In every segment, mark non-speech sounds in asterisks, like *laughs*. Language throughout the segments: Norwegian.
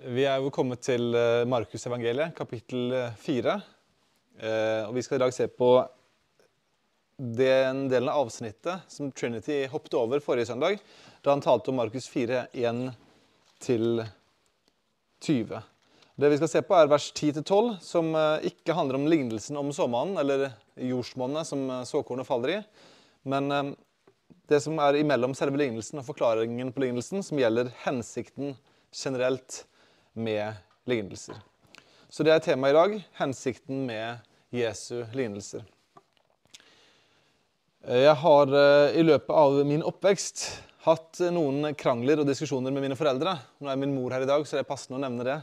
Vi er jo kommet til eh, Markusevangeliet, kapittel 4. Eh, og vi skal i dag se på den delen av avsnittet som Trinity hoppet over forrige søndag, da han talte om Markus 4, 1 til 20. Det vi skal se på, er vers 10-12, som eh, ikke handler om lignelsen om såmannen, eller jordsmonnet som såkornet faller i, men det som er imellom selve lignelsen og forklaringen på lignelsen, som gjelder hensikten generelt med lignelser. Så det er temaet i dag hensikten med Jesu lignelser. Jeg har eh, i løpet av min oppvekst hatt noen krangler og diskusjoner med mine foreldre. Nå er min mor her i dag, så det er passende å nevne det.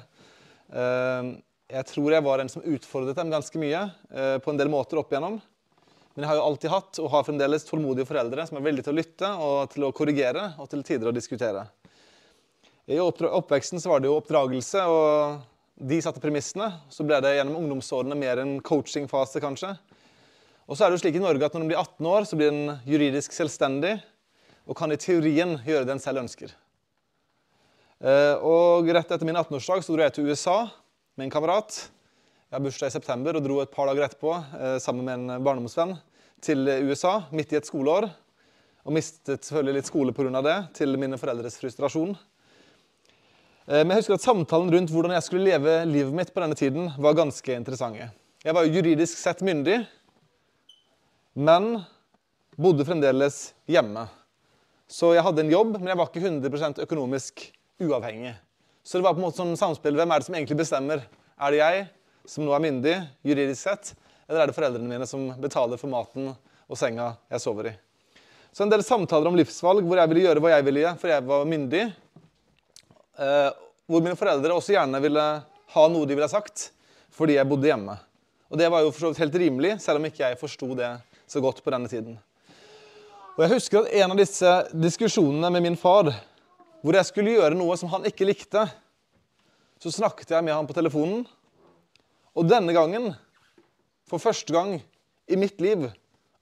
Eh, jeg tror jeg var en som utfordret dem ganske mye eh, på en del måter opp igjennom. Men jeg har jo alltid hatt og har fremdeles tålmodige foreldre som er villige til å lytte og til å korrigere og til tider å diskutere. I oppveksten så var det jo oppdragelse, og de satte premissene. Så ble det gjennom ungdomsårene mer en coachingfase, kanskje. Og så er det jo slik i Norge at når en blir 18 år, så blir en juridisk selvstendig og kan i teorien gjøre det en selv ønsker. Eh, og rett etter min 18-årsdag så dro jeg til USA med en kamerat. Jeg har bursdag i september og dro et par dager etterpå eh, sammen med en barndomsvenn til USA midt i et skoleår. Og mistet selvfølgelig litt skole pga. det, til mine foreldres frustrasjon. Eh, men jeg husker at samtalen rundt hvordan jeg skulle leve livet mitt på denne tiden, var ganske interessante. Jeg var jo juridisk sett myndig, men bodde fremdeles hjemme. Så jeg hadde en jobb, men jeg var ikke 100% økonomisk uavhengig. Så det var på en måte sånn samspill. Hvem er det som egentlig bestemmer? Er det jeg, som nå er myndig, juridisk sett, eller er det foreldrene mine som betaler for maten og senga jeg sover i? Så en del samtaler om livsvalg hvor jeg ville gjøre hva jeg ville, for jeg var myndig, hvor mine foreldre også gjerne ville ha noe de ville sagt fordi jeg bodde hjemme. Og det var jo for så vidt helt rimelig, selv om ikke jeg forsto det så godt på denne tiden. Og Jeg husker at en av disse diskusjonene med min far, hvor jeg skulle gjøre noe som han ikke likte, så snakket jeg med han på telefonen. Og denne gangen, for første gang i mitt liv,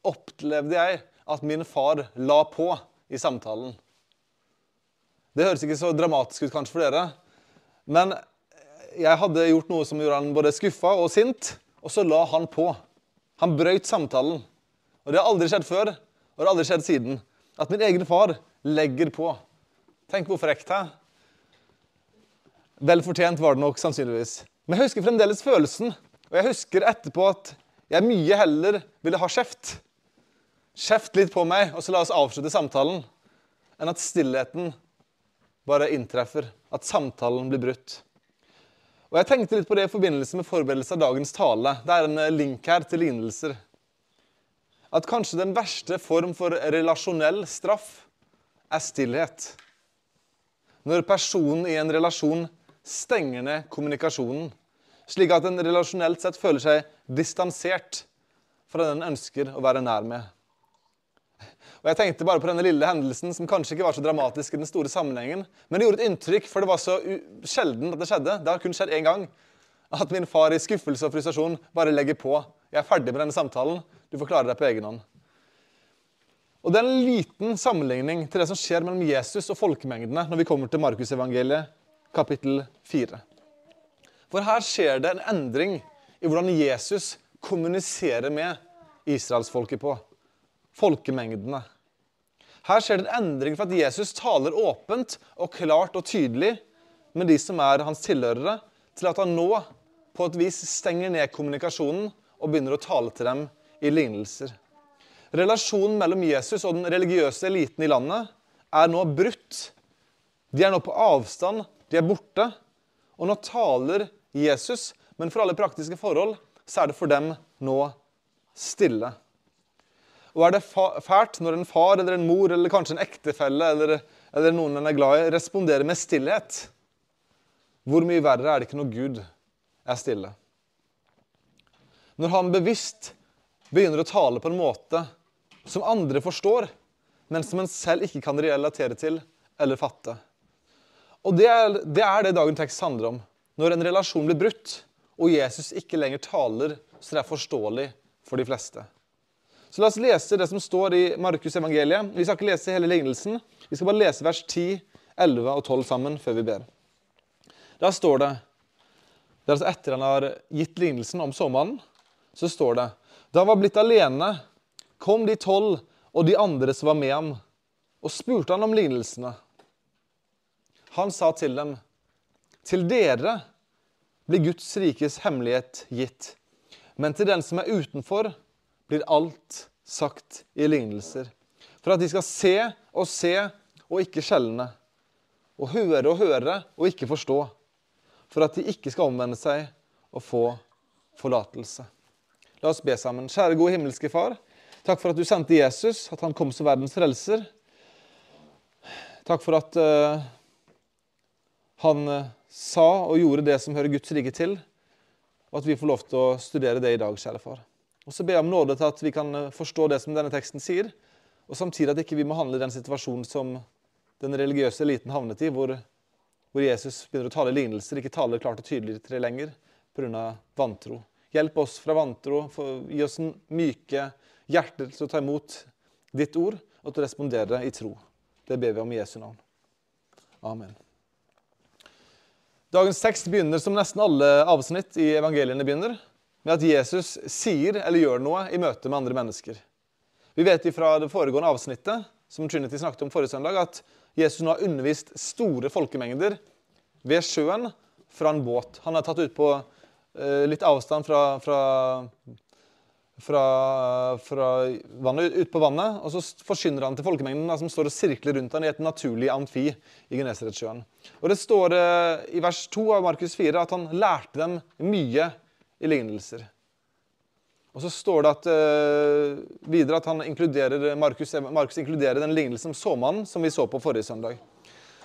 opplevde jeg at min far la på i samtalen. Det høres ikke så dramatisk ut kanskje for dere, men jeg hadde gjort noe som gjorde han både skuffa og sint, og så la han på. Han brøyt samtalen. Og det har aldri skjedd før, og det har aldri skjedd siden. At min egen far legger på. Tenk hvor frekt, hæ? Vel fortjent var det nok, sannsynligvis. Men jeg husker fremdeles følelsen. Og jeg husker etterpå at jeg mye heller ville ha kjeft. Kjeft litt på meg, og så la oss avslutte samtalen, enn at stillheten bare inntreffer, at samtalen blir brutt. Og Jeg tenkte litt på det i forbindelse med forberedelse av dagens tale. Det er en eh, link her til lignelser. At kanskje den verste form for relasjonell straff er stillhet. Når personen i en relasjon stenger ned kommunikasjonen, slik at en relasjonelt sett føler seg distansert fra den en ønsker å være nær med. Og jeg tenkte bare på denne lille hendelsen som kanskje ikke var så dramatisk i den store sammenhengen, men det gjorde et inntrykk, for det var så sjelden at det skjedde. Det har kun skjedd én gang. At min far i skuffelse og frustrasjon bare legger på. Jeg er ferdig med denne samtalen. Du får klare deg på egen hånd. Og Det er en liten sammenligning til det som skjer mellom Jesus og folkemengdene når vi kommer til Markusevangeliet kapittel 4. For her skjer det en endring i hvordan Jesus kommuniserer med israelsfolket på. Folkemengdene. Her skjer det en endring for at Jesus taler åpent og klart og tydelig med de som er hans tilhørere, til at han nå på et vis stenger ned kommunikasjonen og begynner å tale til dem i lignelser. Relasjonen mellom Jesus og den religiøse eliten i landet er nå brutt. De er nå på avstand, de er borte. Og nå taler Jesus, men for alle praktiske forhold så er det for dem nå stille. Og er det fælt når en far eller en mor eller kanskje en ektefelle eller, eller noen en er glad i, responderer med stillhet? Hvor mye verre er det ikke når Gud er stille? Når han bevisst begynner å tale på en måte som andre forstår, men som en selv ikke kan relatere til eller fatte. Og det er, det er det dagen tekst handler om. Når en relasjon blir brutt, og Jesus ikke lenger taler så det er forståelig for de fleste. Så la oss lese det som står i Markus evangeliet. Vi skal ikke lese hele lignelsen. Vi skal bare lese vers 10, 11 og 12 sammen før vi ber. Da står det det er altså Etter han har gitt lignelsen om såmannen, så står det Da han var blitt alene, kom de tolv og de andre som var med ham, og spurte han om lignelsene. Han sa til dem, Til dere blir Guds rikes hemmelighet gitt, men til den som er utenfor, blir alt sagt i lignelser. For at de skal se og se og ikke skjelne, og høre og høre og ikke forstå for at de ikke skal omvende seg og få forlatelse. La oss be sammen. Kjære gode himmelske Far. Takk for at du sendte Jesus, at han kom som verdens frelser. Takk for at uh, han uh, sa og gjorde det som hører Guds rike til, og at vi får lov til å studere det i dag, kjære far. Og så ber jeg om nåde til at vi kan uh, forstå det som denne teksten sier, og samtidig at ikke vi må handle i den situasjonen som den religiøse eliten havnet i, hvor hvor Jesus begynner å tale lignelser, ikke taler klart og tydelig til det lenger pga. vantro. Hjelp oss fra vantro, gi oss en myke hjerter til å ta imot ditt ord og til å respondere i tro. Det ber vi om i Jesu navn. Amen. Dagens tekst begynner som nesten alle avsnitt i evangeliene begynner, med at Jesus sier eller gjør noe i møte med andre mennesker. Vi vet fra det foregående avsnittet som Trinity snakket om forrige søndag, at Jesus nå har undervist store folkemengder ved sjøen fra en båt. Han er tatt ut på uh, litt avstand fra, fra, fra, fra vannet, ut på vannet, og så forsyner han til folkemengden som står og sirkler rundt han i et naturlig amfi i Genesaretsjøen. Og Det står uh, i vers 2 av Markus 4 at han lærte dem mye i lignelser. Og så står det at, uh, videre at han inkluderer, Markus, Markus inkluderer den lignelsen om såmannen som vi så på forrige søndag.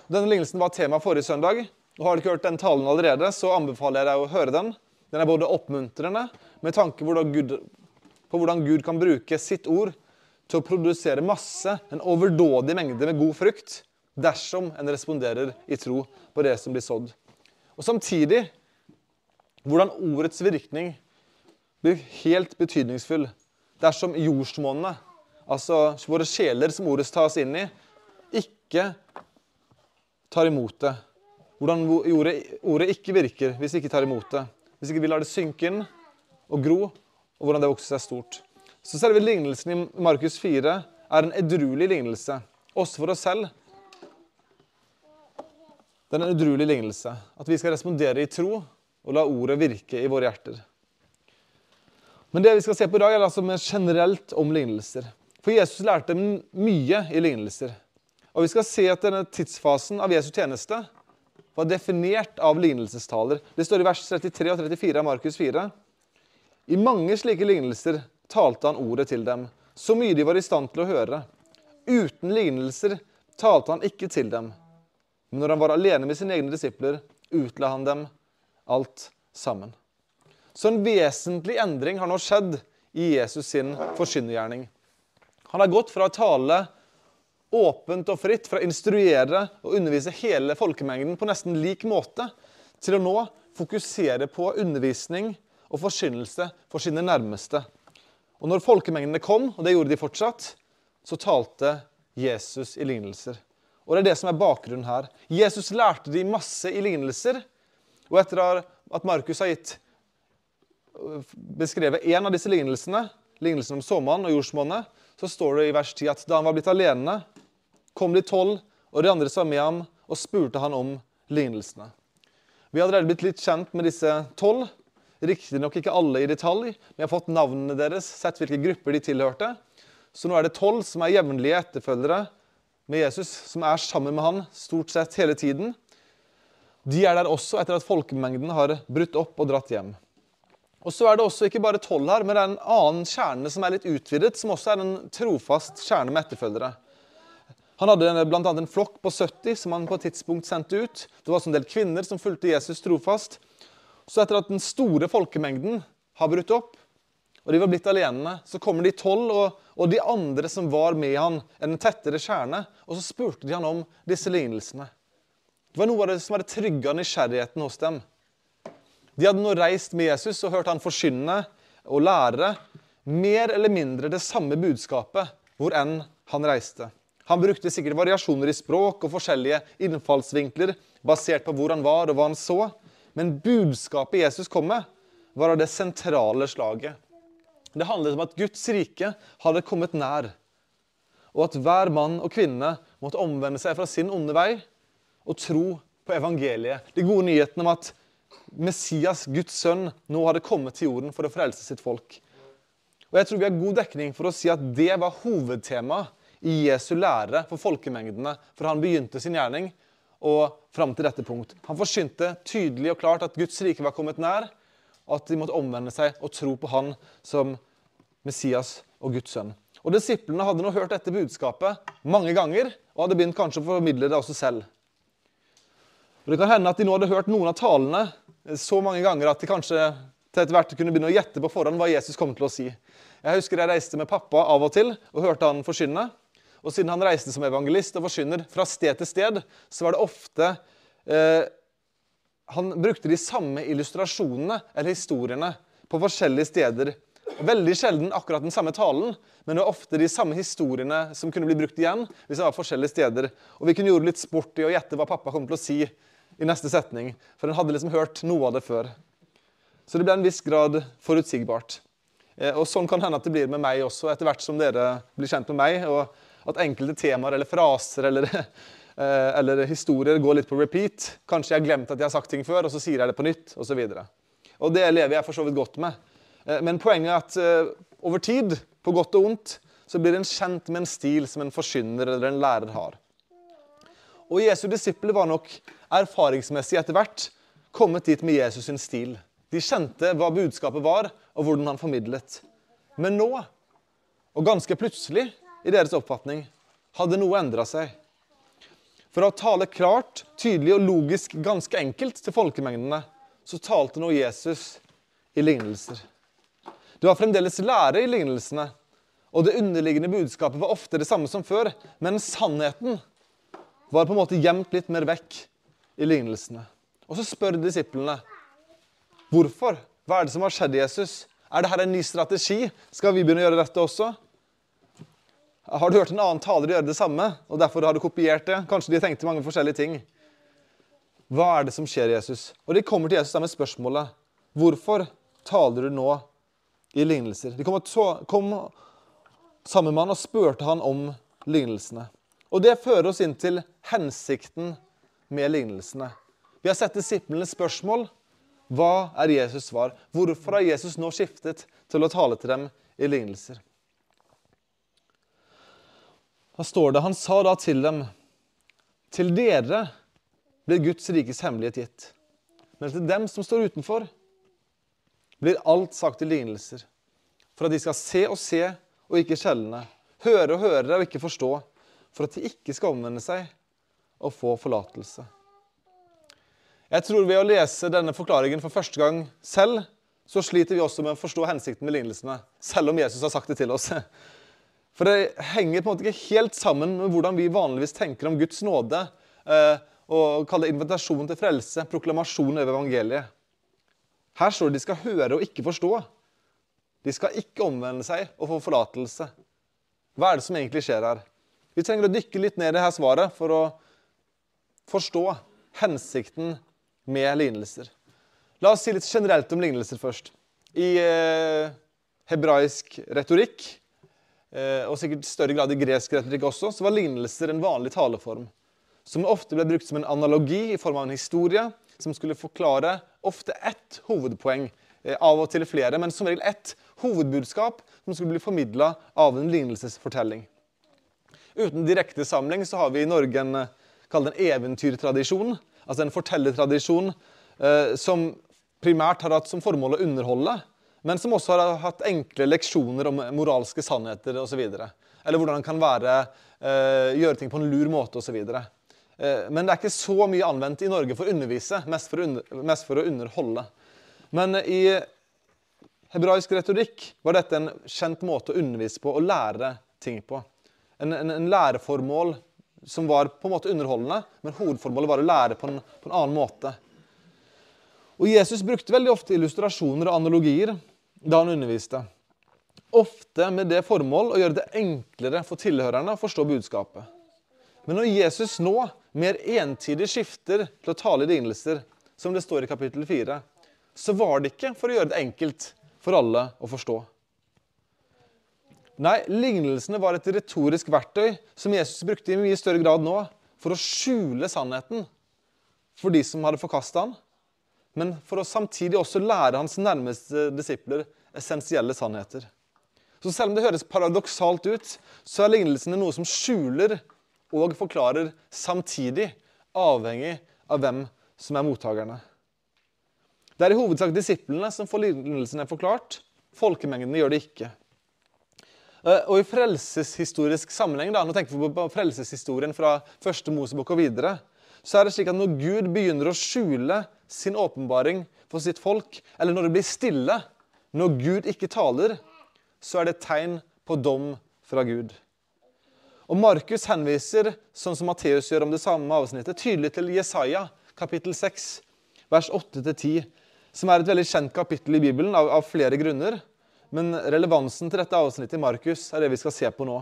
Denne lignelsen var tema forrige søndag. og Har du ikke hørt den talen allerede, så anbefaler jeg deg å høre den. Den er både oppmuntrende med tanke på hvordan Gud kan bruke sitt ord til å produsere masse, en overdådig mengde med god frukt, dersom en responderer i tro på det som blir sådd. Og samtidig hvordan ordets virkning blir helt betydningsfull dersom jordsmonnet, altså våre sjeler som ordet tas inn i, ikke tar imot det. Hvordan ordet, ordet ikke virker hvis vi ikke tar imot det. Hvis ikke vi lar det synke inn og gro, og hvordan det vokser seg stort. Så selve lignelsen i Markus 4 er en edruelig lignelse, også for oss selv. Det er en edruelig lignelse. At vi skal respondere i tro og la ordet virke i våre hjerter. Men det vi skal se på i dag, er altså mer generelt om lignelser. For Jesus lærte mye i lignelser. Og vi skal se at denne tidsfasen av Jesu tjeneste var definert av lignelsestaler. Det står i vers 33 og 34 av Markus 4. I mange slike lignelser talte han ordet til dem, så mye de var i stand til å høre. Uten lignelser talte han ikke til dem. Men når han var alene med sine egne disipler, utla han dem alt sammen. Så en vesentlig endring har nå skjedd i Jesus sin forkynnergjerning. Han har gått fra å tale åpent og fritt, fra å instruere og undervise hele folkemengden på nesten lik måte, til å nå fokusere på undervisning og forkynnelse for sine nærmeste. Og når folkemengdene kom, og det gjorde de fortsatt, så talte Jesus i lignelser. Og det er det som er bakgrunnen her. Jesus lærte de masse i lignelser. Og etter at Markus har gitt beskrevet en av disse lignelsene, lignelsen om såmannen og jordsmonnet, så står det i vers 10 at da han var blitt alene, kom de tolv og de andre som var med ham, og spurte han om lignelsene. Vi har allerede blitt litt kjent med disse tolv. Riktignok ikke alle i detalj. Vi har fått navnene deres, sett hvilke grupper de tilhørte. Så nå er det tolv som er jevnlige etterfølgere med Jesus, som er sammen med han stort sett hele tiden. De er der også etter at folkemengden har brutt opp og dratt hjem. Og så er det også ikke bare tolv her, men det er en annen kjerne som er litt utvidet, som også er en trofast kjerne med etterfølgere. Han hadde bl.a. en flokk på 70 som han på et tidspunkt sendte ut. Det var også en del kvinner som fulgte Jesus trofast. Så etter at den store folkemengden har brutt opp, og de var blitt alene, så kommer de tolv og, og, de andre som var med han, en tettere kjerne, og så spurte de han om disse lignelsene. Det var noe av det som hadde trygga nysgjerrigheten hos dem. De hadde nå reist med Jesus og hørt han forkynne og lære mer eller mindre det samme budskapet hvor enn han reiste. Han brukte sikkert variasjoner i språk og forskjellige innfallsvinkler basert på hvor han var og hva han så. Men budskapet Jesus kom med, var av det sentrale slaget. Det handlet om at Guds rike hadde kommet nær, og at hver mann og kvinne måtte omvende seg fra sin onde vei og tro på evangeliet. De gode nyhetene om at Messias, Guds sønn, nå hadde kommet til jorden for å frelse sitt folk. Og jeg tror vi har god dekning for å si at det var hovedtemaet i Jesu lære for folkemengdene fra han begynte sin gjerning og fram til dette punkt. Han forsynte tydelig og klart at Guds rike var kommet nær, og at de måtte omvende seg og tro på han som Messias og Guds sønn. Og Disiplene hadde nå hørt dette budskapet mange ganger og hadde begynt kanskje å formidle det også selv. Og Det kan hende at de nå hadde hørt noen av talene så mange ganger at de kanskje til etter hvert kunne begynne å gjette på forhånd hva Jesus kom til å si. Jeg husker jeg reiste med pappa av og til og hørte han forkynne. Og siden han reiste som evangelist og forkynner fra sted til sted, så var det ofte eh, Han brukte de samme illustrasjonene eller historiene på forskjellige steder. Veldig sjelden akkurat den samme talen, men det var ofte de samme historiene som kunne bli brukt igjen. hvis det var forskjellige steder. Og vi kunne gjøre litt sport i å gjette hva pappa kom til å si i neste setning. For en hadde liksom hørt noe av det før. Så det ble en viss grad forutsigbart. Eh, og Sånn kan hende at det blir med meg også, etter hvert som dere blir kjent med meg. og at enkelte temaer eller fraser eller, *laughs* eh, eller, historier går litt på repeat. Kanskje jeg har glemt at jeg har sagt ting før, og så sier jeg det på nytt. Og, så videre. og det lever jeg for så vidt godt med. Eh, men poenget er at over tid, på godt og ondt, så blir en kjent med en stil som en forkynner eller en lærer har. Og Jesu disipler var nok erfaringsmessig etter hvert kommet dit med Jesus sin stil. De kjente hva budskapet var, og hvordan han formidlet. Men nå, og ganske plutselig, i deres oppfatning, hadde noe endra seg. For å tale klart, tydelig og logisk ganske enkelt til folkemengdene, så talte nå Jesus i lignelser. Det var fremdeles lære i lignelsene, og det underliggende budskapet var ofte det samme som før, men sannheten var på en måte gjemt litt mer vekk i lignelsene. Og så spør disiplene hvorfor. Hva er det som har skjedd, Jesus? Er dette en ny strategi? Skal vi begynne å gjøre dette også? Har du hørt en annen taler gjøre det samme, og derfor har du kopiert det? Kanskje de tenkte mange forskjellige ting. Hva er det som skjer, Jesus? Og de kommer til Jesus med spørsmålet Hvorfor taler du nå i lignelser? De kom, kom sammen med han og spurte han om lignelsene. Og det fører oss inn til hensikten med lignelsene. Vi har sett disiplenes spørsmål. Hva er Jesus' svar? Hvorfor har Jesus nå skiftet til å tale til dem i lignelser? Da står det Han sa da til dem Til dere blir Guds rikes hemmelighet gitt. Men til dem som står utenfor, blir alt sagt i lignelser. For at de skal se og se og ikke skjelne, høre og høre og ikke forstå. For at de ikke skal omvende seg og få forlatelse. Jeg tror Ved å lese denne forklaringen for første gang selv, så sliter vi også med å forstå hensikten med lignelsene, selv om Jesus har sagt det til oss. *laughs* For det henger på en måte ikke helt sammen med hvordan vi vanligvis tenker om Guds nåde eh, og kaller det invitasjon til frelse, proklamasjon over evangeliet. Her står det de skal høre og ikke forstå. De skal ikke omvende seg og få forlatelse. Hva er det som egentlig skjer her? Vi trenger å dykke litt ned i dette svaret for å forstå hensikten med lignelser. La oss si litt generelt om lignelser først. I eh, hebraisk retorikk Eh, og sikkert større grad i gresk retorikk også, så var lignelser en vanlig taleform. Som ofte ble brukt som en analogi i form av en historie som skulle forklare ofte ett hovedpoeng, eh, av og til flere, men som regel ett hovedbudskap som skulle bli formidla av en lignelsesfortelling. Uten direkte samling så har vi i Norge en, eh, en eventyrtradisjon, altså en fortellertradisjon, eh, som primært har hatt som formål å underholde, men som også har hatt enkle leksjoner om moralske sannheter osv. Eller hvordan en kan være, eh, gjøre ting på en lur måte osv. Eh, men det er ikke så mye anvendt i Norge for å undervise, mest for å, under, mest for å underholde. Men i hebraisk retorikk var dette en kjent måte å undervise på og lære ting på. En, en, en læreformål som var på en måte underholdende, men hovedformålet var å lære på en, på en annen måte. Og Jesus brukte veldig ofte illustrasjoner og analogier da han underviste. Ofte med det formål å gjøre det enklere for tilhørerne å forstå budskapet. Men når Jesus nå mer entydig skifter til å tale i lignelser, som det står i kapittel 4, så var det ikke for å gjøre det enkelt for alle å forstå. Nei, lignelsene var et retorisk verktøy som Jesus brukte i mye større grad nå for å skjule sannheten for de som hadde forkasta han, men for å samtidig også lære hans nærmeste disipler essensielle sannheter. Så selv om det høres paradoksalt ut, så er lignelsene noe som skjuler og forklarer samtidig, avhengig av hvem som er mottakerne. Det er i hovedsak disiplene som får lignelsene forklart. Folkemengdene gjør det ikke. Eh, og I frelseshistorisk sammenheng, da, nå tenker vi på frelseshistorien fra første Mosebok og videre, så er det slik at når Gud begynner å skjule sin åpenbaring for sitt folk, eller når det blir stille, når Gud ikke taler, så er det et tegn på dom fra Gud. Og Markus henviser, sånn som Matteus gjør om det samme avsnittet, tydelig til Jesaja, kapittel 6, vers 8-10, som er et veldig kjent kapittel i Bibelen av, av, flere grunner. Men relevansen til dette avsnittet i Markus er det vi skal se på nå.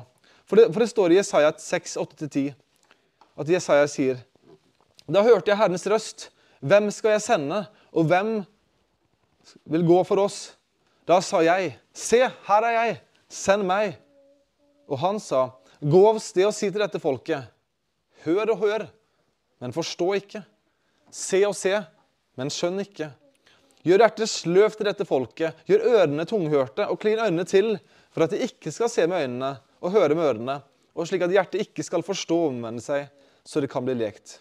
For det, for det står i Jesaja 6, 8-10 at Jesaja sier Da hørte jeg Herrens røst. Hvem skal jeg sende, og hvem vil gå for oss? Da sa jeg, Se, her er jeg, send meg. Og han sa, Gå av sted og si til dette folket, hør og hør, men forstå ikke. Se og se, men skjønn ikke. Gjør hjertet sløvt til dette folket, gjør ørene tunghørte, og klin øynene til, for at de ikke skal se med øynene og høre med ørene, og slik at hjertet ikke skal forstå og omvende seg, så det kan bli lekt.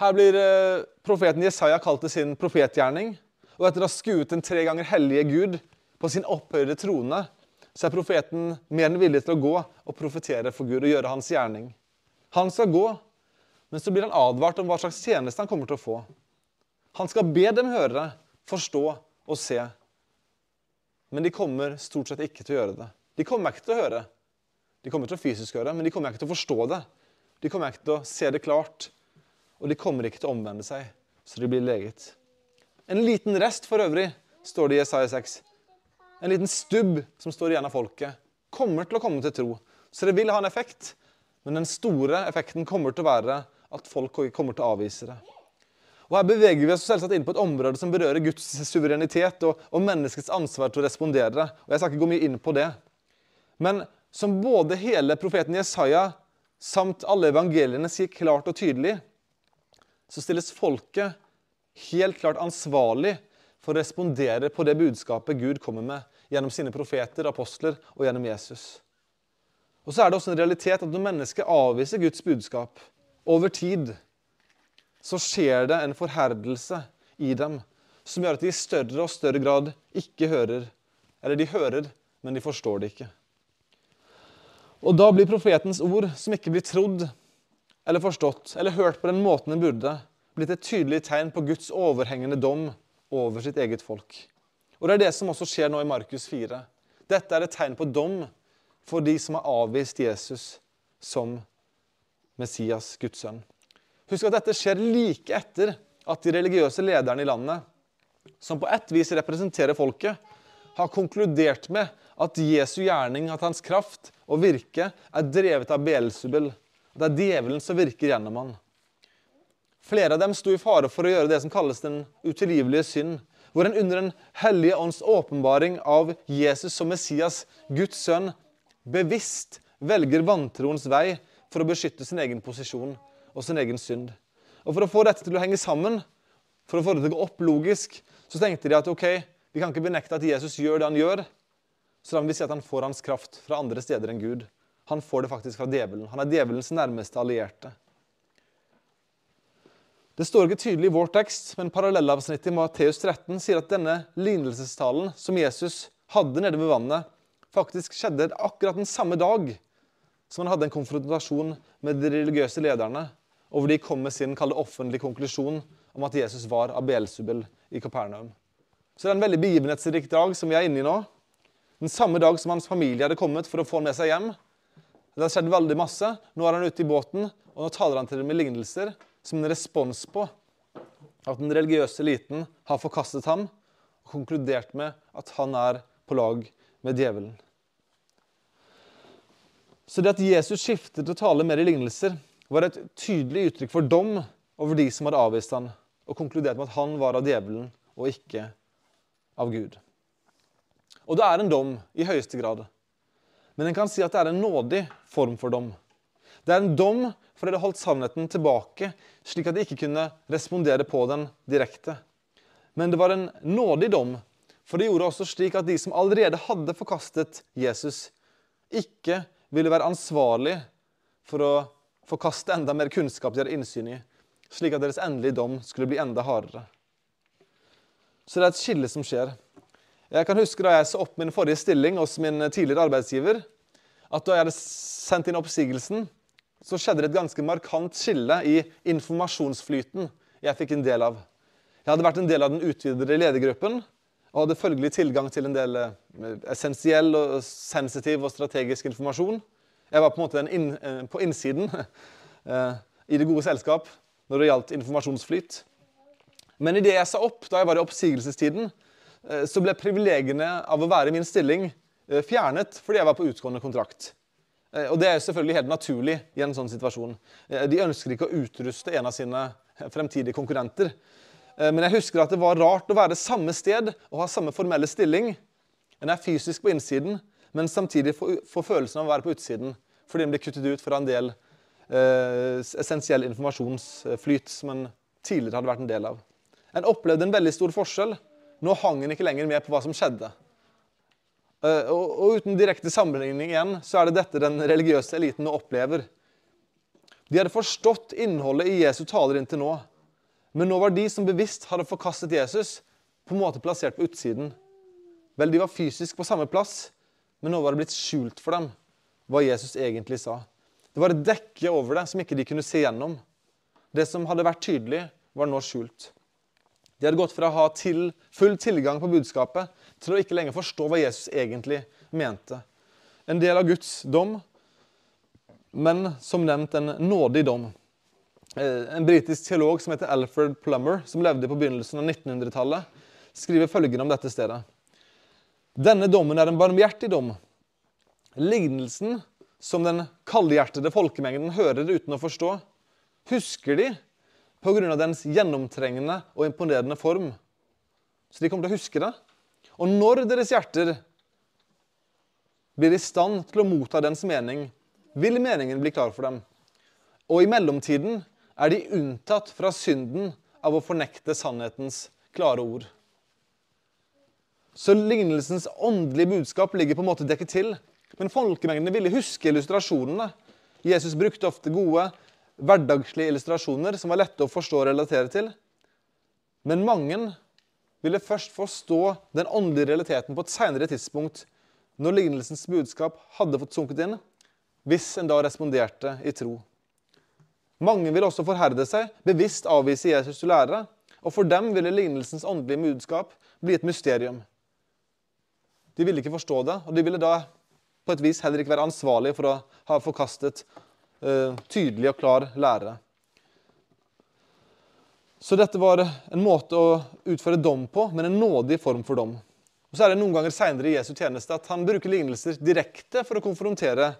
Her blir eh, profeten Jesaja kalt til sin profetgjerning. Og etter å ha skuet den tre ganger hellige Gud på sin opphøyde trone, så er profeten mer enn villig til å gå og profetere for Gud og gjøre hans gjerning. Han skal gå, men så blir han advart om hva slags tjeneste han kommer til å få. Han skal be dem høre, forstå og se. Men de kommer stort sett ikke til å gjøre det. De kommer ikke til å høre. De kommer til å fysisk høre, men de kommer ikke til å forstå det. De kommer ikke til å se det klart. Og de kommer ikke til å omvende seg, så de blir leget. En liten rest for øvrig, står det i Jesaja 6. En liten stubb som står igjen av folket, kommer til å komme til tro. Så det vil ha en effekt, men den store effekten kommer til å være at folk kommer til å avvise det. Og Her beveger vi oss selvsagt inn på et område som berører Guds suverenitet og, og menneskets ansvar til å respondere. Og Jeg skal ikke gå mye inn på det. Men som både hele profeten Jesaja samt alle evangeliene sier klart og tydelig, så stilles folket helt klart ansvarlig for å respondere på det budskapet Gud kommer med gjennom sine profeter, apostler og gjennom Jesus. Og så er det også en realitet at når mennesket avviser Guds budskap over tid, så skjer det en forherdelse i dem som gjør at de i større og større grad ikke hører. Eller de hører, men de forstår det ikke. Og da blir profetens ord, som ikke blir trodd eller forstått eller hørt på den måten den burde, blitt et tydelig tegn på Guds overhengende dom over sitt eget folk. Og Det er det som også skjer nå i Markus 4. Dette er et tegn på dom for de som har avvist Jesus som Messias, Guds sønn. Husk at dette skjer like etter at de religiøse lederne i landet, som på ett vis representerer folket, har konkludert med at Jesu gjerning, at hans kraft og virke, er drevet av Beelzebul. Det er djevelen som virker gjennom han. Flere av dem sto i fare for å gjøre det som kalles den utilgivelige synd, hvor en under Den hellige ånds åpenbaring av Jesus som Messias, Guds sønn, bevisst velger vantroens vei for å beskytte sin egen posisjon og sin egen synd. Og For å få dette til å henge sammen, for å få det til å gå opp logisk, så tenkte de at ok, vi kan ikke benekte at Jesus gjør det han gjør, så da må vi si at han får hans kraft fra andre steder enn Gud. Han får det faktisk fra djevelen. Han er djevelens nærmeste allierte. Det står ikke tydelig i vår tekst, men parallellavsnittet i Matteus 13 sier at denne lignelsestalen som Jesus hadde nede ved vannet, faktisk skjedde akkurat den samme dag som han hadde en konfrontasjon med de religiøse lederne, og hvor de kom med sin kalde offentlige konklusjon om at Jesus var av Beelzebul i Kapernaum. Så det er en veldig begivenhetsrik dag som vi er inne i nå. Den samme dag som hans familie hadde kommet for å få ham med seg hjem. Det har skjedd veldig masse. Nå er han ute i båten, og nå taler han til dem med lignelser som en respons på at den religiøse eliten har forkastet ham og konkludert med at han er på lag med djevelen. Så det at Jesus skiftet å tale mer i lignelser, var et tydelig uttrykk for dom over de som hadde avvist han, og konkludert med at han var av djevelen og ikke av Gud. Og det er en dom i høyeste grad. Men en kan si at det er en nådig form for dom. Det er en dom fordi det holdt sannheten tilbake, slik at de ikke kunne respondere på den direkte. Men det var en nådig dom, for det gjorde også slik at de som allerede hadde forkastet Jesus, ikke ville være ansvarlig for å forkaste enda mer kunnskap de hadde innsyn i, slik at deres endelige dom skulle bli enda hardere. Så det er et skille som skjer. Jeg kan huske Da jeg så opp min forrige stilling hos min tidligere arbeidsgiver, at da jeg hadde sendt inn oppsigelsen, så skjedde det et ganske markant skille i informasjonsflyten jeg fikk en del av. Jeg hadde vært en del av den utvidede ledergruppen og hadde følgelig tilgang til en del eh, essensiell, og sensitiv og strategisk informasjon. Jeg var på en måte inn, eh, på innsiden *laughs* eh, i det gode selskap når det gjaldt informasjonsflyt. Men idet jeg sa opp, da jeg var i oppsigelsestiden, så ble privilegiene av å være i min stilling fjernet fordi jeg var på utgående kontrakt. Og det er selvfølgelig helt naturlig i en sånn situasjon. De ønsker ikke å utruste en av sine fremtidige konkurrenter. Men jeg husker at det var rart å være samme sted og ha samme formelle stilling. En er fysisk på innsiden, men samtidig få følelsen av å være på utsiden fordi den blir kuttet ut fra en del eh, essensiell informasjonsflyt som en tidligere hadde vært en del av. En opplevde en veldig stor forskjell. Nå hang en ikke lenger med på hva som skjedde. Eh, og, og, uten direkte sammenligning igjen, så er det dette den religiøse eliten nå opplever. De hadde forstått innholdet i Jesu taler inntil nå. Men nå var de som bevisst hadde forkastet Jesus, på en måte plassert på utsiden. Vel, de var fysisk på samme plass, men nå var det blitt skjult for dem hva Jesus egentlig sa. Det var et dekke over det som ikke de kunne se gjennom. Det som hadde vært tydelig, var nå skjult. De hadde gått fra å ha til, full tilgang på budskapet til å ikke lenger forstå hva Jesus egentlig mente. En del av Guds dom, men som nevnt en nådig dom. Eh, en britisk teolog som heter Alfred Plummer, som levde på begynnelsen av 1900-tallet, skriver følgende om dette stedet. Denne dommen er en barmhjertig dom. Lignelsen som den kaldhjertede folkemengden hører uten å forstå, husker de pga. dens gjennomtrengende og imponerende form. Så de kommer til å huske det. Og når deres hjerter blir i stand til å motta dens mening, vil meningen bli klar for dem. Og i mellomtiden er de unntatt fra synden av å fornekte sannhetens klare ord. Så lignelsens åndelige budskap ligger på en måte dekket til. Men folkemengdene ville huske illustrasjonene. Jesus brukte ofte gode, hverdagslige illustrasjoner som var lette å forstå og relatere til. Men mange ville først forstå den åndelige realiteten på et senere tidspunkt, når lignelsens budskap hadde fått sunket inn, hvis en da responderte i tro. Mange ville også forherde seg, bevisst avvise Jesus til lære, og for dem ville lignelsens åndelige budskap bli et mysterium. De ville ikke forstå det, og de ville da på et vis heller ikke være ansvarlige for å ha forkastet uh, tydelig og klar lære. Så dette var en måte å utføre dom på, men en nådig form for dom. Og så er det noen ganger seinere i Jesu tjeneste at han bruker lignelser direkte for å konfrontere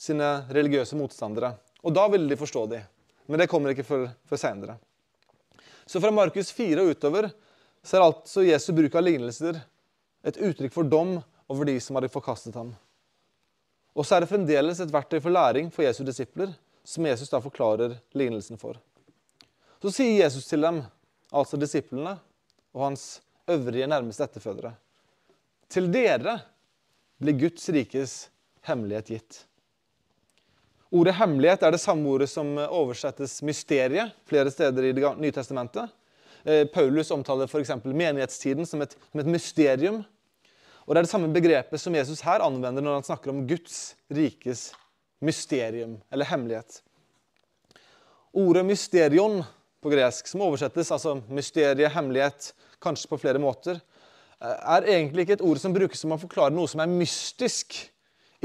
sine religiøse motstandere. Og da ville de forstå dem. Men det kommer ikke før, før seinere. Så fra Markus 4 og utover så er altså Jesu bruk av lignelser et uttrykk for dom over de som hadde forkastet ham. Og så er det fremdeles et verktøy for læring for Jesu disipler, som Jesus da forklarer lignelsen for. Så sier Jesus til dem, altså disiplene og hans øvrige nærmeste etterfødere, til dere blir Guds rikes hemmelighet gitt. Ordet 'hemmelighet' er det samme ordet som oversettes 'mysterie' flere steder i Det nye testamentet. Eh, Paulus omtaler f.eks. menighetstiden som et, som et mysterium. Og Det er det samme begrepet som Jesus her anvender når han snakker om Guds rikes mysterium, eller hemmelighet. Ordet 'mysterion' på gresk, som oversettes altså mysterie, hemmelighet, kanskje på flere måter, er egentlig ikke et ord som brukes som å forklare noe som er mystisk,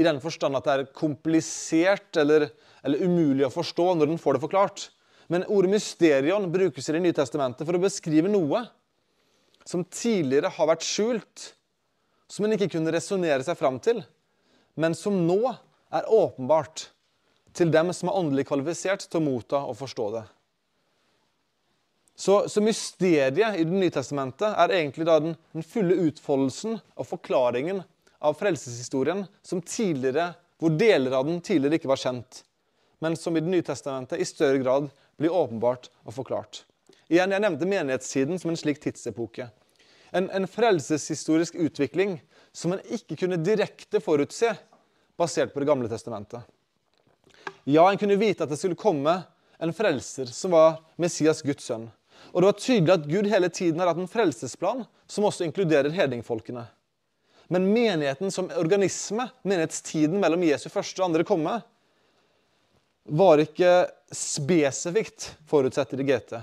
i den forstand at det er komplisert eller, eller umulig å forstå når den får det forklart. Men ordet 'mysterion' brukes i Det nye testamentet for å beskrive noe som tidligere har vært skjult, som en ikke kunne resonnere seg fram til, men som nå er åpenbart til dem som er åndelig kvalifisert til å motta og forstå det. Så, så mysteriet i Det nye testamentet er egentlig den, den fulle utfoldelsen og forklaringen av frelseshistorien som tidligere, hvor deler av den tidligere ikke var kjent, men som i Det nye testamentet i større grad blir åpenbart og forklart. Igjen, Jeg nevnte menighetstiden som en slik tidsepoke. En, en frelseshistorisk utvikling som en ikke kunne direkte forutse basert på Det gamle testamentet. Ja, en kunne vite at det skulle komme en frelser som var Messias, Guds sønn. Og det var tydelig at Gud hele tiden har hatt en frelsesplan som også inkluderer hedningfolkene. Men menigheten som organisme, menighetstiden mellom Jesu første og andre komme, var ikke spesifikt forutsett i det GT.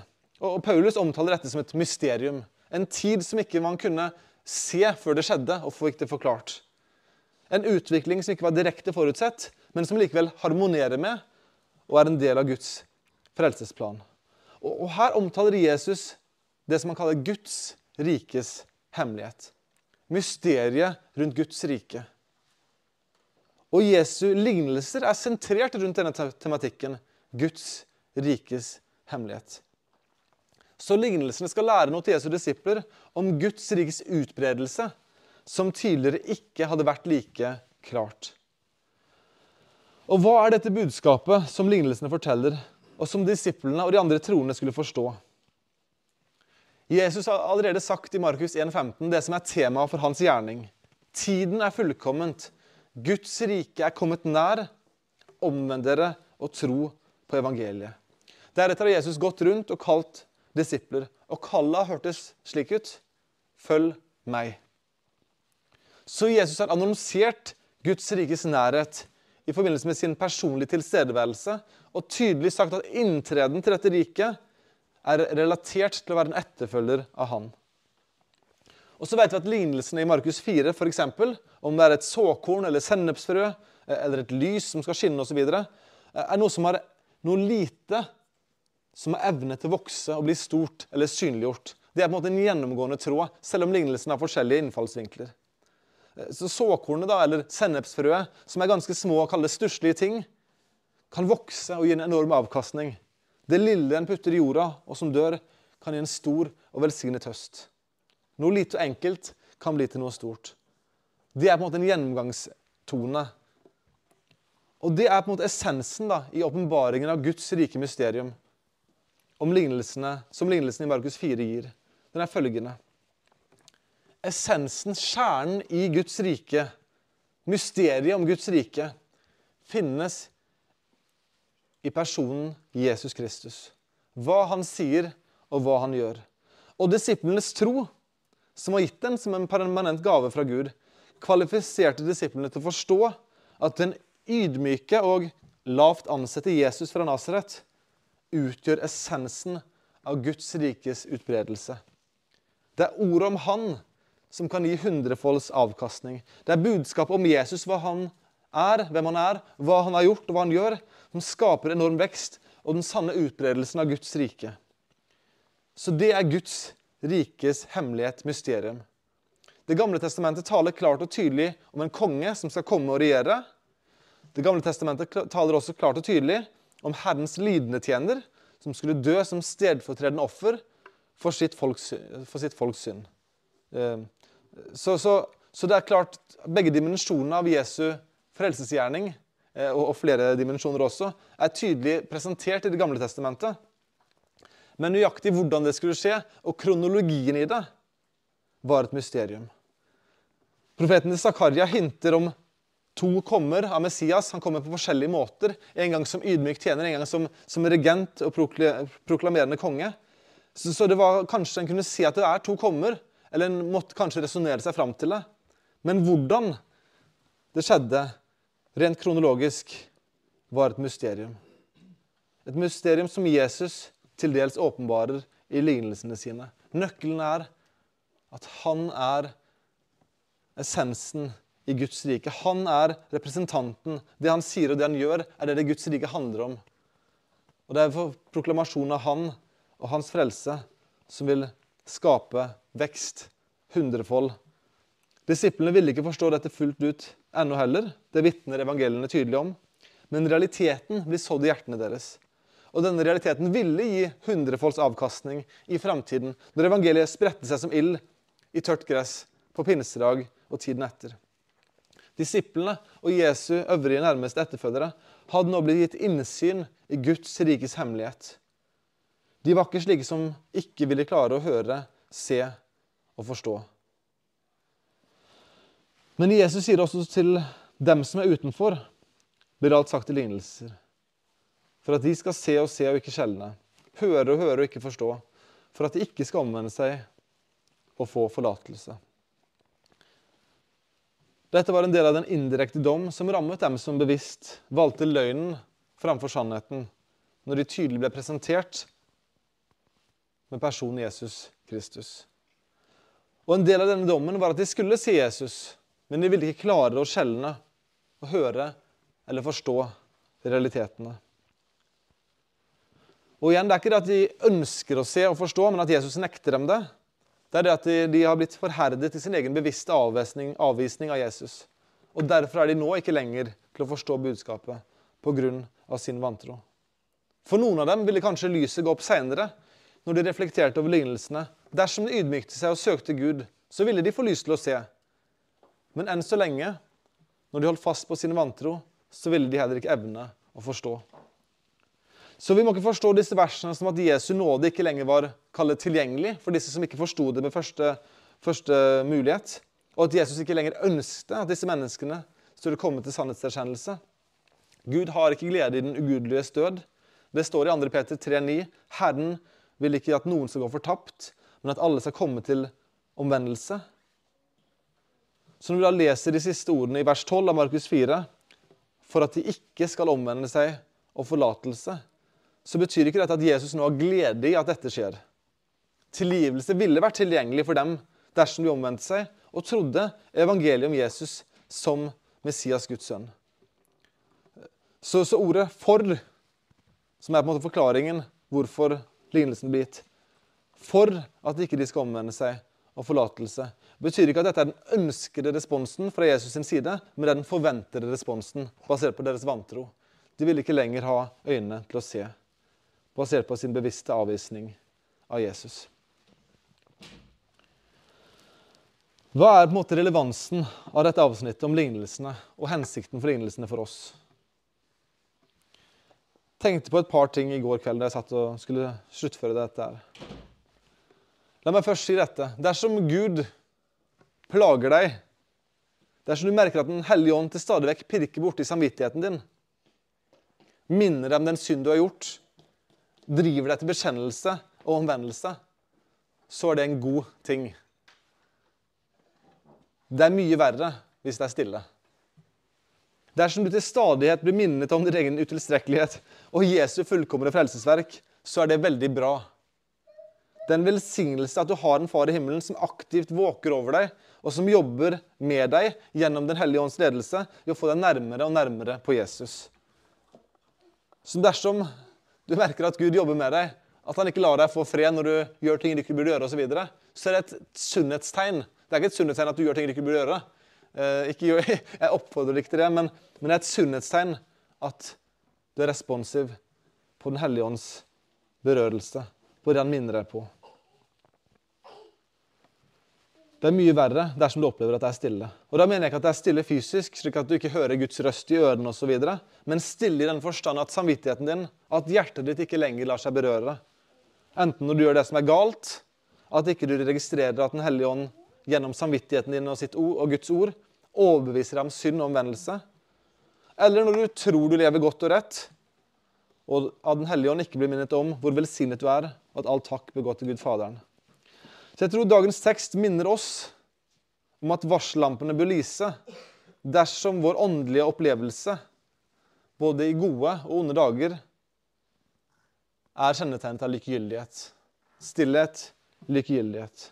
Og Paulus omtaler dette som et mysterium. En tid som ikke man kunne se før det skjedde, og fikk det forklart. En utvikling som ikke var direkte forutsett, men som likevel harmonerer med og er en del av Guds frelsesplan. Og, og Her omtaler Jesus det som han kaller Guds rikes hemmelighet. Mysteriet rundt Guds rike. Og Jesu lignelser er sentrert rundt denne tematikken. Guds rikes hemmelighet. Så lignelsene skal lære noe til Jesu disipler om Guds rikes utbredelse, som tidligere ikke hadde vært like klart. Og hva er dette budskapet som lignelsene forteller, og som disiplene og de andre troende skulle forstå? Jesus har allerede sagt i Markus 1,15 det som er temaet for hans gjerning. Tiden er fullkomment. Guds rike er kommet nær. Omvend dere og tro på evangeliet. Deretter har Jesus gått rundt og kalt disipler, og kallet hørtes slik ut. Følg meg. Så Jesus har annonsert Guds rikes nærhet i forbindelse med sin personlige tilstedeværelse og tydelig sagt at inntreden til dette riket er relatert til å være en etterfølger av han. Og så vet vi at Lignelsene i Markus 4, f.eks., om det er et såkorn eller sennepsfrø eh, eller et lys som skal skinne osv., eh, er noe som har noe lite som har evne til å vokse og bli stort eller synliggjort. Det er på en måte en gjennomgående tråd, selv om lignelsen har forskjellige innfallsvinkler. Så såkornet, da, eller sennepsfrøet, som er ganske små og kalles stusslige ting, kan vokse og gi en enorm avkastning. Det lille en putter i jorda, og som dør, kan gi en stor og velsignet høst. Noe lite og enkelt kan bli til noe stort. Det er på en måte en gjennomgangstone. Og det er på en måte essensen da, i åpenbaringen av Guds rike mysterium om lignelsene, som lignelsen i Markus 4 gir. Den er følgende essensen, kjernen i Guds rike, mysteriet om Guds rike, finnes i personen Jesus Kristus. Hva han sier, og hva han gjør. Og disiplenes tro, som var gitt den som en permanent gave fra Gud, kvalifiserte disiplene til å forstå at den ydmyke og lavt ansette Jesus fra Nasaret utgjør essensen av Guds rikes utbredelse. Det er ordet om Han som kan gi hundrefolds avkastning. Det er budskapet om Jesus, hva han er, hvem han er, hva han har gjort og hva han gjør, som skaper enorm vekst og den sanne utbredelsen av Guds rike. Så det er Guds rikes hemmelighet, mysterium. Det gamle testamentet taler klart og tydelig om en konge som skal komme og regjere. Det gamle testamentet taler også klart og tydelig om Herrens lidende tjener, som skulle dø som stedfortredende offer for sitt folks, for sitt folks synd. Eh, så, så, så, det er klart begge dimensjonene av Jesu frelsesgjerning, eh, og, og flere dimensjoner også, er tydelig presentert i Det gamle testamentet. Men nøyaktig hvordan det skulle skje, og kronologien i det, var et mysterium. Profeten Zakaria hinter om to kommer av Messias. Han kommer på forskjellige måter. En gang som ydmyk tjener, en gang som, som regent og proklamerende konge. Så, så, det var kanskje en kunne si at det er to kommer, eller en måtte kanskje resonnere seg fram til det. Men hvordan det skjedde, rent kronologisk, var et mysterium. Et mysterium som Jesus til dels åpenbarer i lignelsene sine. Nøkkelen er at han er essensen i Guds rike. Han er representanten. Det han sier og det han gjør, er det det Guds rike handler om. Og Det er for proklamasjonen av han og hans frelse som vil skape vekst. Hundrefold. Disiplene ville ikke forstå dette fullt ut ennå heller. Det vitner evangeliene tydelig om. Men realiteten blir sådd i hjertene deres. Og denne realiteten ville gi hundrefolds avkastning i framtiden, når evangeliet spredte seg som ild i tørt gress på pinsedag og tiden etter. Disiplene og Jesu øvrige nærmeste etterfølgere hadde nå blitt gitt innsyn i Guds rikes hemmelighet. De var ikke slike som ikke ville klare å høre, se og forstå. Men Jesus sier også til dem som er utenfor, blir alt sagt i lignelser. For at de skal se og se og ikke skjelne, høre og høre og ikke forstå. For at de ikke skal omvende seg og få forlatelse. Dette var en del av den indirekte dom som rammet dem som bevisst valgte løgnen framfor sannheten, når de tydelig ble presentert med personen Jesus Kristus. Og En del av denne dommen var at de skulle se Jesus, men de ville ikke klare å skjelne å høre eller forstå realitetene. Og igjen, Det er ikke det at de ønsker å se og forstå, men at Jesus nekter dem det. Det er det at de, de har blitt forherdet i sin egen bevisste avvisning, avvisning av Jesus. Og Derfor er de nå ikke lenger til å forstå budskapet pga. sin vantro. For noen av dem ville kanskje lyset gå opp seinere, når de reflekterte over lignelsene. Dersom de ydmykte seg og søkte Gud, så ville de få lys til å se. Men enn så lenge, når de holdt fast på sin vantro, så ville de heller ikke evne å forstå. Så vi må ikke forstå disse versene som at Jesu nåde ikke lenger var kallet tilgjengelig for disse som ikke forsto det med første, første, mulighet, og at Jesus ikke lenger ønsket at disse menneskene skulle komme til sannhetserkjennelse. Gud har ikke glede i den ugudeliges død. Det står i 2. Peter 3,9.: Herren vil ikke at noen skal gå fortapt, men at alle skal komme til omvendelse. Så når vi da leser de siste ordene i vers 12 av Markus 4, for at de ikke skal omvende seg og forlatelse, så betyr ikke dette at Jesus nå har glede i at dette skjer. Tilgivelse ville vært tilgjengelig for dem dersom de omvendte seg og trodde evangeliet om Jesus som Messias, Guds sønn. Så, så, ordet 'for', som er på en måte forklaringen hvorfor lignelsen blir gitt For at ikke de skal omvende seg og forlatelse, betyr ikke at dette er den ønskede responsen fra Jesus sin side, men det er den forventede responsen basert på deres vantro. De vil ikke lenger ha øynene til å se basert på sin bevisste avvisning av Jesus. Hva er på en måte relevansen av dette avsnittet om lignelsene og hensikten for lignelsene for oss? Tenkte på et par ting i går kveld da jeg satt og skulle sluttføre dette. her. La meg først si dette. Dersom Gud plager deg, dersom du merker at Den hellige ånd til stadig vekk pirker borti samvittigheten din, minner deg om den synd du har gjort, driver deg til bekjennelse og omvendelse, så er det en god ting. Det er mye verre hvis det er stille. Dersom du til stadighet blir minnet om din egen utilstrekkelighet og Jesu fullkomne frelsesverk, så er det veldig bra. Det er en velsignelse at du har en far i himmelen som aktivt våker over deg, og som jobber med deg gjennom Den hellige ånds ledelse i å få deg nærmere og nærmere på Jesus. Så dersom du merker at Gud jobber med deg, at han ikke lar deg få fred når du gjør ting du ikke burde gjøre, osv., så, videre, så er det et sunnhetstegn. Det er ikke et sunnhetstegn at du gjør ting du ikke burde gjøre. Eh, ikke, *laughs* jeg oppfordrer ikke til det, men, men, det er et sunnhetstegn at du er responsiv på Den hellige ånds berørelse, på det han minner deg på. Det er mye verre dersom du opplever at det er stille. Og Da mener jeg ikke at det er stille fysisk, slik at du ikke hører Guds røst i ørene osv., men stille i den forstand at samvittigheten din, at hjertet ditt ikke lenger lar seg berøre. Enten når du gjør det som er galt, at ikke du registrerer at Den hellige ånd gjennom samvittigheten din og, ord, og Guds ord overbeviser deg om synd og omvendelse, eller når du tror du lever godt og rett, og at Den hellige ånd ikke blir minnet om hvor velsignet du er, og at all takk blir gått til Gud Faderen. Så jeg tror dagens tekst minner oss om at varsellampene bør lyse dersom vår åndelige opplevelse, både i gode og onde dager, er kjennetegnet av likegyldighet. Stillhet, likegyldighet.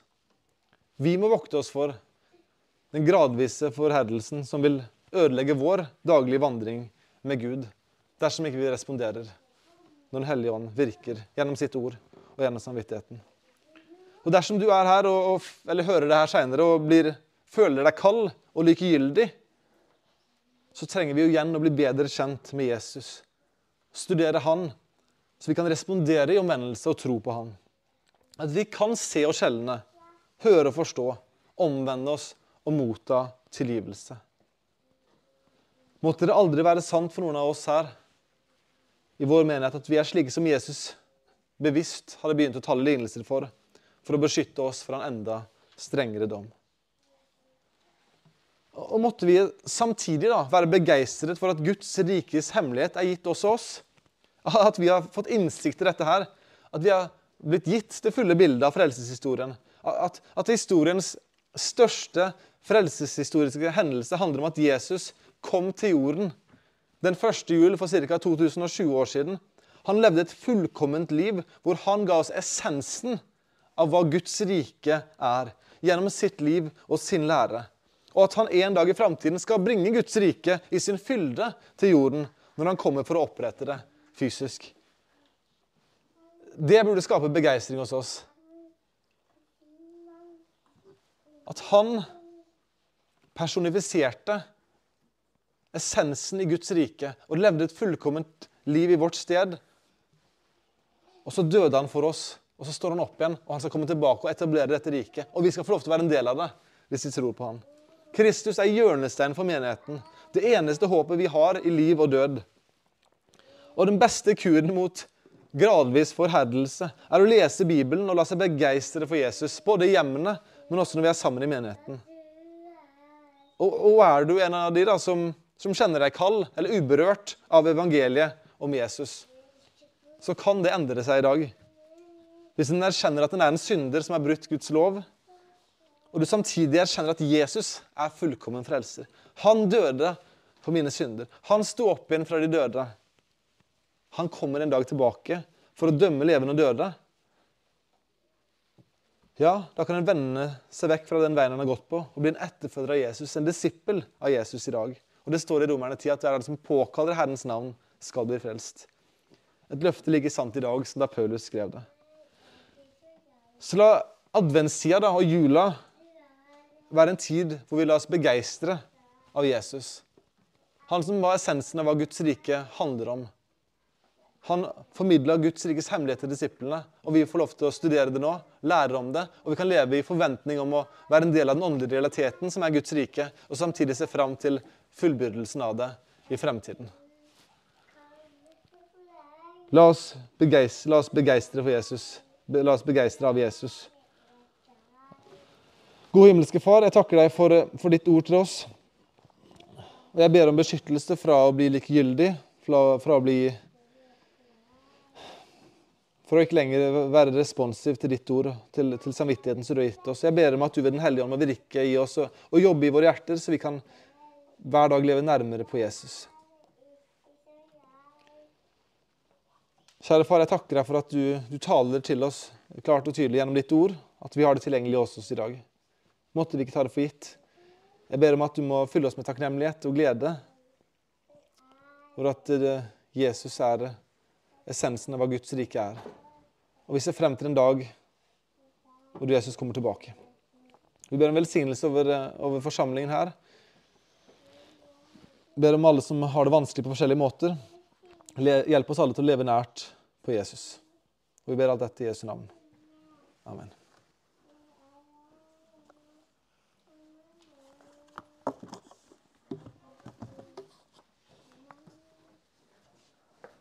Vi må vokte oss for den gradvise forherdelsen som vil ødelegge vår daglige vandring med Gud dersom ikke vi responderer når Den hellige ånd virker gjennom sitt ord og gjennom samvittigheten. Og dersom du er her og, eller hører det her seinere og blir, føler deg kald og likegyldig så trenger vi jo igjen å bli bedre kjent med Jesus. Studere Han, så vi kan respondere i omvendelse og tro på Han. At vi kan se og skjelne, høre og forstå, omvende oss og motta tilgivelse. Måtte det aldri være sant for noen av oss her i vår menighet at vi er slike som Jesus bevisst hadde begynt å tale lignelser for, for å beskytte oss fra en enda strengere dom. Og måtte vi samtidig da være begeistret for at Guds rikes hemmelighet er gitt også oss. *laughs* At vi har fått innsikt i dette her. At vi har blitt gitt det fulle bildet av frelseshistorien. At, at historiens største frelseshistoriske hendelse handler om at Jesus kom til jorden den første jul for ca. 2020 år siden. Han levde et fullkomment liv hvor han ga oss essensen av hva Guds rike er, gjennom sitt liv og sin lære. Og at han en dag i framtiden skal bringe Guds rike i sin fylde til jorden når han kommer for å opprette det fysisk. Det burde skape begeistring hos oss. At han personifiserte essensen i Guds rike og levde et fullkomment liv i vårt sted. Og så døde han for oss, og så står han opp igjen, og han skal komme tilbake og etablere dette riket. Og vi skal få lov til å være en del av det hvis vi tror på han. Kristus er hjørnesteinen for menigheten. Det eneste håpet vi har i liv og død. Og den beste kuren mot gradvis forherdelse er å lese Bibelen og la seg begeistre for Jesus, både i hjemmene, men også når vi er sammen i menigheten. Og, og er du en av de da som som kjenner deg kald eller uberørt av evangeliet om Jesus, så kan det endre seg i dag. Hvis en erkjenner at en er en synder som har brutt Guds lov, og du samtidig erkjenner at Jesus er fullkommen frelser. Han døde for mine synder. Han sto opp igjen fra de døde. Han kommer en dag tilbake for å dømme levende og døde. Ja, da kan en vende seg vekk fra den veien han har gått på, og bli en etterfølger av Jesus, en disippel av Jesus i dag. Og Det står i Romerne 10 at hver av den som påkaller Herrens navn, skal bli frelst. Et løfte ligger sant i dag, som da Paulus skrev det. Så la adventstida og jula være en tid hvor vi lar oss begeistre av Jesus. Han som var essensen av hva Guds rike handler om. Han formidla Guds rikes hemmelighet til disiplene, og vi får lov til å studere det nå, lære om det, og vi kan leve i forventning om å være en del av den åndelige realiteten som er Guds rike, og samtidig se fram til fullbyrdelsen av det i fremtiden. La oss, begeistre, la oss begeistre for Jesus. La oss begeistre av Jesus. God himmelske Far, jeg takker deg for, for, ditt ord til oss. Og Jeg ber om beskyttelse fra å bli likegyldig, fra, fra å bli For å ikke lenger være responsiv til ditt ord, til, til samvittigheten som du har gitt oss. Jeg ber om at du ved Den hellige ånd må virke i oss og, og jobbe i våre hjerter, så vi kan hver dag leve nærmere på Jesus. Kjære far, jeg takker deg for at du, du, taler til oss klart og tydelig gjennom ditt ord, at vi har det tilgjengelig hos oss i dag. Måtte vi ikke ta det for gitt. Jeg ber om at du må fylle oss med takknemlighet og glede for at eh, Jesus er essensen av hva Guds rike er. Og vi ser frem til en dag hvor Jesus kommer tilbake. Vi ber om velsignelse over, eh, over forsamlingen her Vi ber om alle som har det vanskelig på forskjellige måter. Hjelp oss alle til å leve nært på Jesus. Og vi ber alt dette i Jesu navn. Amen.